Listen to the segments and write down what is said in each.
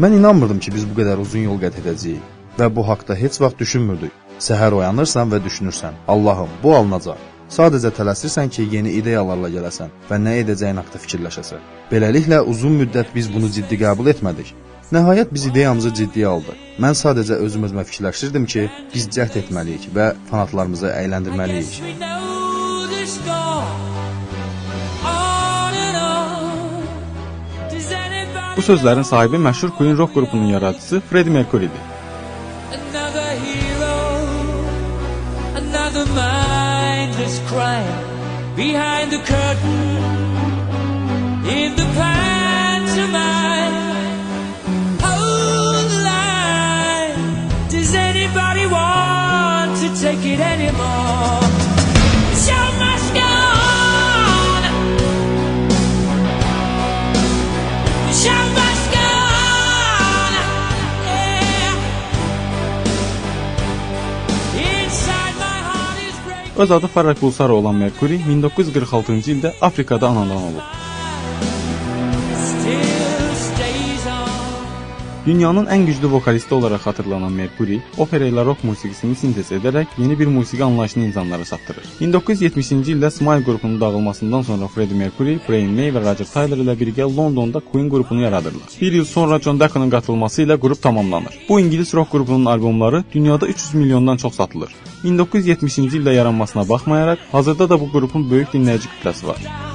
Mən inanmırdım ki, biz bu qədər uzun yol qət edəcəyik və bu haqqda heç vaxt düşünmürdük. Səhər oyanırsan və düşünürsən: Allahım, bu alınacaq. Sadəcə tələsirsən ki, yeni ideyalarla gələsən və nə edəcəyin haqqında fikirləşəsən. Beləliklə uzun müddət biz bunu ciddi qəbul etmədik. Nəhayət biz ideyamızı ciddiyə aldıq. Mən sadəcə özüm özümə fikirləşirdim ki, biz cəhd etməliyik və fanatlarımızı əyləndirməliyik. Bu sözlərin sahibi məşhur Queen rock qrupunun yaradıcısı Freddie Mercury-dir. Take it anymore. Öz adı Farrah Bulsara olan Mercury 1946-cı ildə Afrikada anadan olub. Dünyanın ən güclü vokalisti olaraq xatırlanan Mercury, opera ilə rock musiqisini sintez edərək yeni bir musiqi anlayışını insanlara çatdırır. 1970-ci ildə Smile qrupunun dağılmasından sonra Freddie Mercury, Brian May və Roger Taylor ilə birgə Londonda Queen qrupunu yaradırlar. Bir il sonra John Deacon'ın qatılması ilə qrup tamamlanır. Bu İngilis rock qrupunun albomları dünyada 300 milyondan çox satılır. 1970-ci ildə yaranmasına baxmayaraq, hazırda da bu qrupun böyük dinləyici kütləsi var.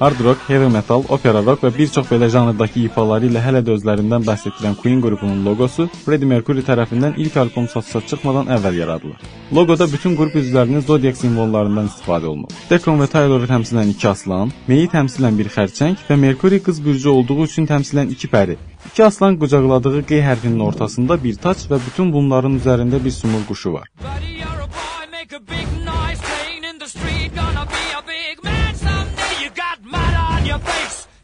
Hard rock, heavy metal, opera rock və bir çox belə janrdakı ifaları ilə hələ də özlərindən bəhs etdirən Queen qrupunun loqosu Freddie Mercury tərəfindən ilk albom satışa çıxmadan əvvəl yaradılır. Loqoda bütün qrup üzvlərinin zodiak simvollarından istifadə olunub. Deacon və Tayloru təmsilən iki aslan, May-i təmsilən bir xərçəng və Mercury qız bürcü olduğu üçün təmsilən iki pəri. İki aslan qucaqladığı Q hərfinin ortasında bir taç və bütün bunların üzərində bir sumur quşu var.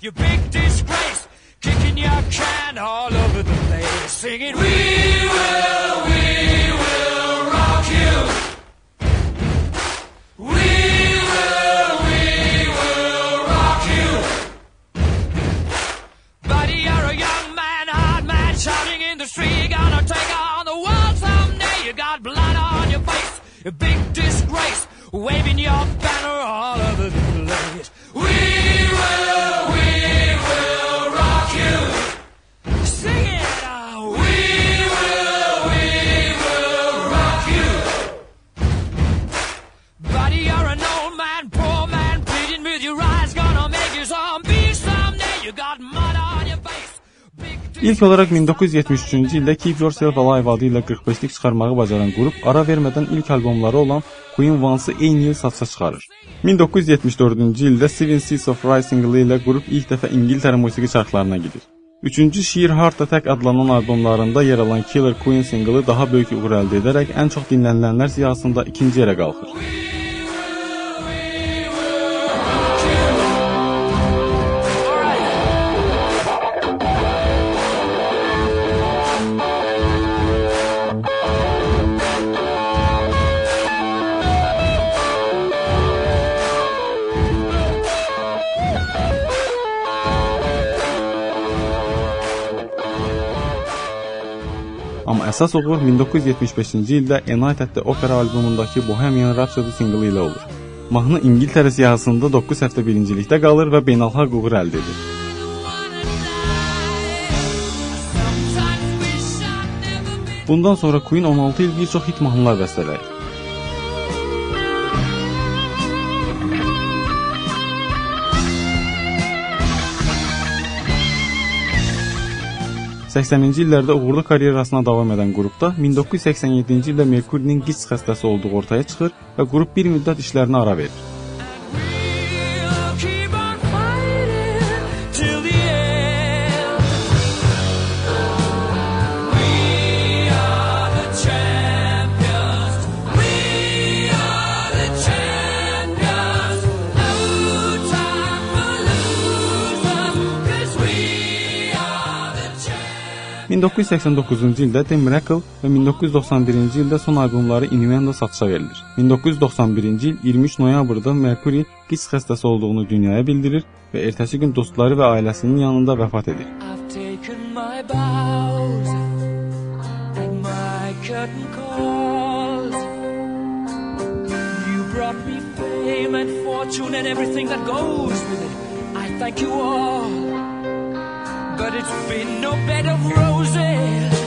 You big disgrace, kicking your can all over the place, singing, We will, we will rock you. We will, we will rock you. Buddy, you're a young man, man, shouting in the street, gonna take on the world someday. You got blood on your face, big disgrace, waving your banner all over the place. We İlk olaraq 1973-cü ildə Keep Yourself Alive adı ilə 45-lik çıxarmağı bacaran qrup ara vermədən ilk albomları olan Queen Once-ı eyni il satışa çıxarır. 1974-cü ildə Seven Seas of Rye singli ilə qrup ilk dəfə İngiltərə musiqi çartlarına gedir. Üçüncü Sheer Heart Attack adlanan albomlarında yer alan Killer Queen singli daha böyük uğur əldə edərək ən çox dinlənilənlər siyahısında ikinci yerə qalxır. Əsas uğur 1975-ci ildə the Opera albomundakı Bohemian Rhapsody singli ilə olur. Mahnı İngiltərə siyahısında 9 həftə birincilikdə qalır və beynəlxalq uğur əldə edir. Bundan sonra Queen 16 il bir çox hit mahnılar bəstələyir. 80-ci illərdə uğurlu karyerasına davam edən qrupda 1987-ci ildə Merkurinin qiç xəstəsi olduğu ortaya çıxır və qrup bir müddət işlərinə ara verir. 1989-cu ildə The Miracle və 1991-ci ildə son albomları Innuendo satışa verilir. 1991-ci il 23 noyabrda Mercury qiç xəstəsi olduğunu dünyaya bildirir və ertəsi gün dostları və ailəsinin yanında vəfat edir. Bows fame and fortune and everything that goes with it. I thank you all, but it's been no bed of roses,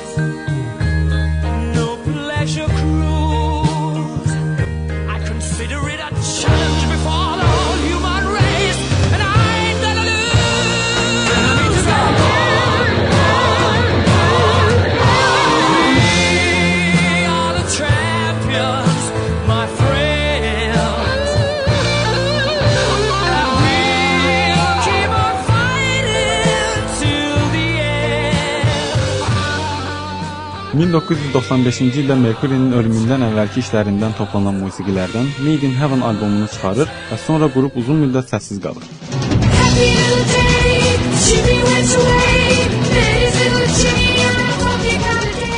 1995-ci ildə Mercury-nin ölümündən əvvəlki işlərindən toplanan musiqilərdən Made in Heaven albomunu çıxarır və sonra qrup uzun müddət səssiz qalır.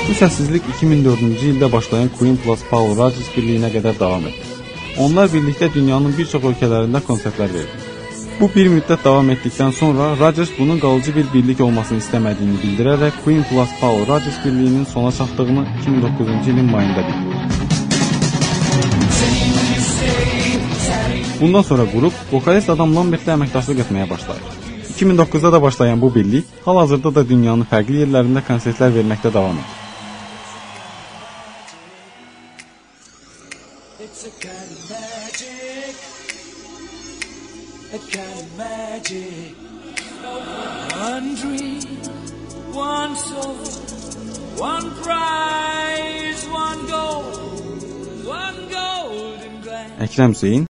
Bu səssizlik 2004-cü ildə başlayan Queen plus Paul Rodgers birliyinə qədər davam etdi. Onlar birlikdə dünyanın bir çox ölkələrində konsertlər verdi. Bu bir müddət davam etdikdən sonra Rodgers bunun qalıcı bir birlik olmasını istəmədiyini bildirərək Queen plus Paul Rodgers birliyinin sona çatdığını 2009-cu ilin mayında bildirdi. Bundan sonra qrup vokalist adam Lambertlə əməkdaşlıq etməyə başlayır. 2009-da da başlayan bu birlik hal-hazırda da dünyanın fərqli yerlərində konsertlər verməkdə davam edir. A kind of magic. One dream, one soul, one prize, one goal, one golden Hüseyn